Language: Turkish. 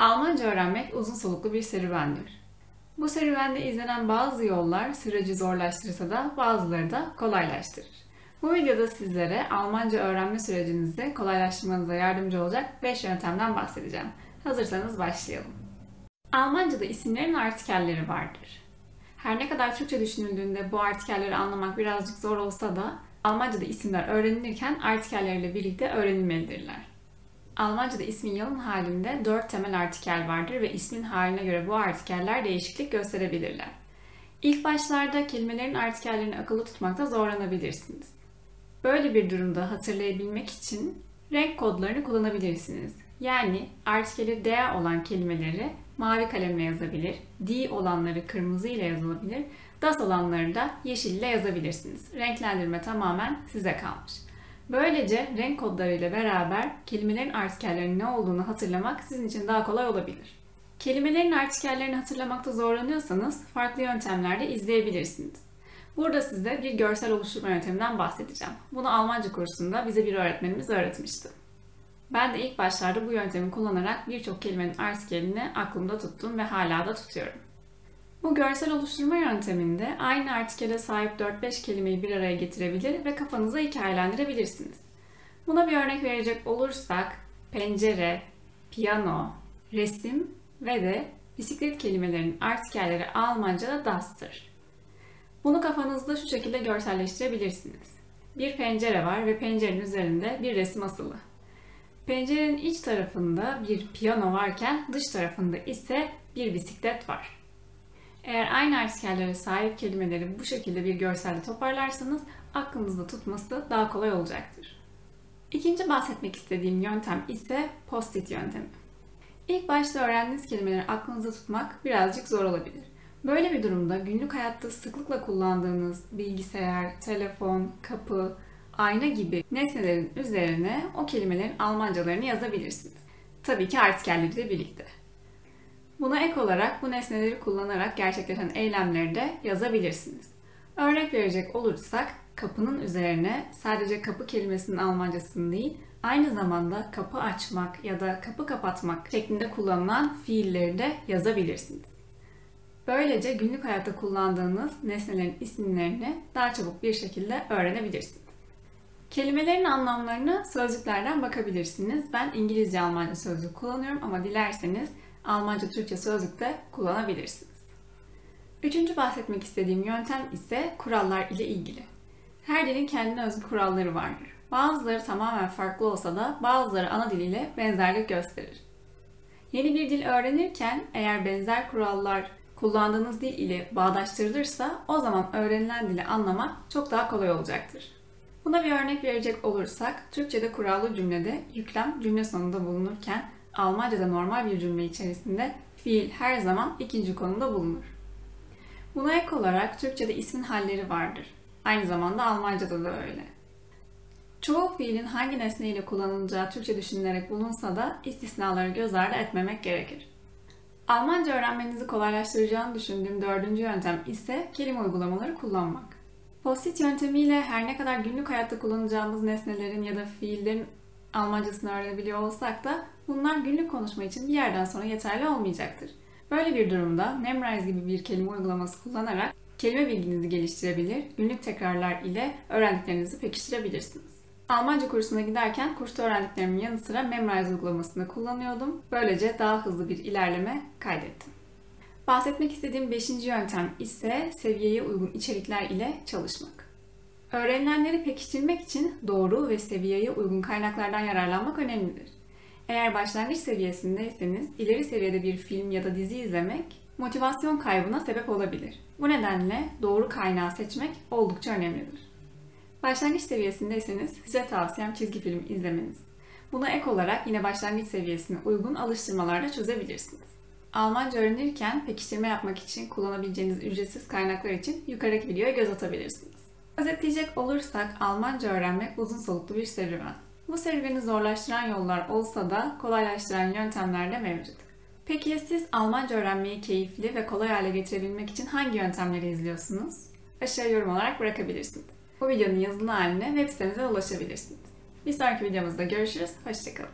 Almanca öğrenmek uzun soluklu bir serüvendir. Bu serüvende izlenen bazı yollar süreci zorlaştırsa da bazıları da kolaylaştırır. Bu videoda sizlere Almanca öğrenme sürecinizi kolaylaştırmanıza yardımcı olacak 5 yöntemden bahsedeceğim. Hazırsanız başlayalım. Almanca'da isimlerin artikelleri vardır. Her ne kadar Türkçe düşünüldüğünde bu artikelleri anlamak birazcık zor olsa da Almanca'da isimler öğrenilirken artikelleriyle birlikte öğrenilmelidirler. Almanca'da ismin yalın halinde dört temel artikel vardır ve ismin haline göre bu artikeller değişiklik gösterebilirler. İlk başlarda kelimelerin artikellerini akıllı tutmakta zorlanabilirsiniz. Böyle bir durumda hatırlayabilmek için renk kodlarını kullanabilirsiniz. Yani artikeli D olan kelimeleri mavi kalemle yazabilir, D olanları kırmızı ile yazılabilir, DAS olanları da yeşil ile yazabilirsiniz. Renklendirme tamamen size kalmış. Böylece renk kodlarıyla beraber kelimelerin artikellerinin ne olduğunu hatırlamak sizin için daha kolay olabilir. Kelimelerin artikellerini hatırlamakta zorlanıyorsanız farklı yöntemlerde izleyebilirsiniz. Burada size bir görsel oluşturma yönteminden bahsedeceğim. Bunu Almanca kursunda bize bir öğretmenimiz öğretmişti. Ben de ilk başlarda bu yöntemi kullanarak birçok kelimenin artikelini aklımda tuttum ve hala da tutuyorum. Bu görsel oluşturma yönteminde aynı artikele sahip 4-5 kelimeyi bir araya getirebilir ve kafanıza hikayelendirebilirsiniz. Buna bir örnek verecek olursak pencere, piyano, resim ve de bisiklet kelimelerinin artikelleri Almanca'da das'tır. Bunu kafanızda şu şekilde görselleştirebilirsiniz. Bir pencere var ve pencerenin üzerinde bir resim asılı. Pencerenin iç tarafında bir piyano varken dış tarafında ise bir bisiklet var. Eğer aynı artikellere sahip kelimeleri bu şekilde bir görselde toparlarsanız aklınızda tutması daha kolay olacaktır. İkinci bahsetmek istediğim yöntem ise post-it yöntemi. İlk başta öğrendiğiniz kelimeleri aklınızda tutmak birazcık zor olabilir. Böyle bir durumda günlük hayatta sıklıkla kullandığınız bilgisayar, telefon, kapı, ayna gibi nesnelerin üzerine o kelimelerin Almancalarını yazabilirsiniz. Tabii ki artikelleriyle birlikte. Buna ek olarak bu nesneleri kullanarak gerçekleşen eylemleri de yazabilirsiniz. Örnek verecek olursak kapının üzerine sadece kapı kelimesinin Almancasını değil, aynı zamanda kapı açmak ya da kapı kapatmak şeklinde kullanılan fiilleri de yazabilirsiniz. Böylece günlük hayatta kullandığınız nesnelerin isimlerini daha çabuk bir şekilde öğrenebilirsiniz. Kelimelerin anlamlarını sözlüklerden bakabilirsiniz. Ben İngilizce Almanca sözlük kullanıyorum ama dilerseniz Almanca Türkçe sözlükte kullanabilirsiniz. Üçüncü bahsetmek istediğim yöntem ise kurallar ile ilgili. Her dilin kendine özgü kuralları vardır. Bazıları tamamen farklı olsa da bazıları ana diliyle benzerlik gösterir. Yeni bir dil öğrenirken eğer benzer kurallar kullandığınız dil ile bağdaştırılırsa o zaman öğrenilen dili anlamak çok daha kolay olacaktır. Buna bir örnek verecek olursak, Türkçe'de kurallı cümlede yüklem cümle sonunda bulunurken Almanca'da normal bir cümle içerisinde fiil her zaman ikinci konumda bulunur. Buna ek olarak Türkçe'de ismin halleri vardır. Aynı zamanda Almanca'da da öyle. Çoğu fiilin hangi nesne ile kullanılacağı Türkçe düşünülerek bulunsa da istisnaları göz ardı etmemek gerekir. Almanca öğrenmenizi kolaylaştıracağını düşündüğüm dördüncü yöntem ise kelime uygulamaları kullanmak. Post-it yöntemiyle her ne kadar günlük hayatta kullanacağımız nesnelerin ya da fiillerin Almancasını öğrenebiliyor olsak da bunlar günlük konuşma için bir yerden sonra yeterli olmayacaktır. Böyle bir durumda Memrise gibi bir kelime uygulaması kullanarak kelime bilginizi geliştirebilir, günlük tekrarlar ile öğrendiklerinizi pekiştirebilirsiniz. Almanca kursuna giderken kursta öğrendiklerimin yanı sıra Memrise uygulamasını kullanıyordum. Böylece daha hızlı bir ilerleme kaydettim. Bahsetmek istediğim beşinci yöntem ise seviyeye uygun içerikler ile çalışmak. Öğrenilenleri pekiştirmek için doğru ve seviyeye uygun kaynaklardan yararlanmak önemlidir. Eğer başlangıç seviyesindeyseniz ileri seviyede bir film ya da dizi izlemek motivasyon kaybına sebep olabilir. Bu nedenle doğru kaynağı seçmek oldukça önemlidir. Başlangıç seviyesindeyseniz size tavsiyem çizgi film izlemeniz. Buna ek olarak yine başlangıç seviyesine uygun alıştırmalarla çözebilirsiniz. Almanca öğrenirken pekiştirme yapmak için kullanabileceğiniz ücretsiz kaynaklar için yukarıdaki videoya göz atabilirsiniz. Özetleyecek olursak Almanca öğrenmek uzun soluklu bir serüven. Bu serüveni zorlaştıran yollar olsa da kolaylaştıran yöntemler de mevcut. Peki ya siz Almanca öğrenmeyi keyifli ve kolay hale getirebilmek için hangi yöntemleri izliyorsunuz? Aşağıya yorum olarak bırakabilirsiniz. Bu videonun yazılı haline web sitemizden ulaşabilirsiniz. Bir sonraki videomuzda görüşürüz. Hoşçakalın.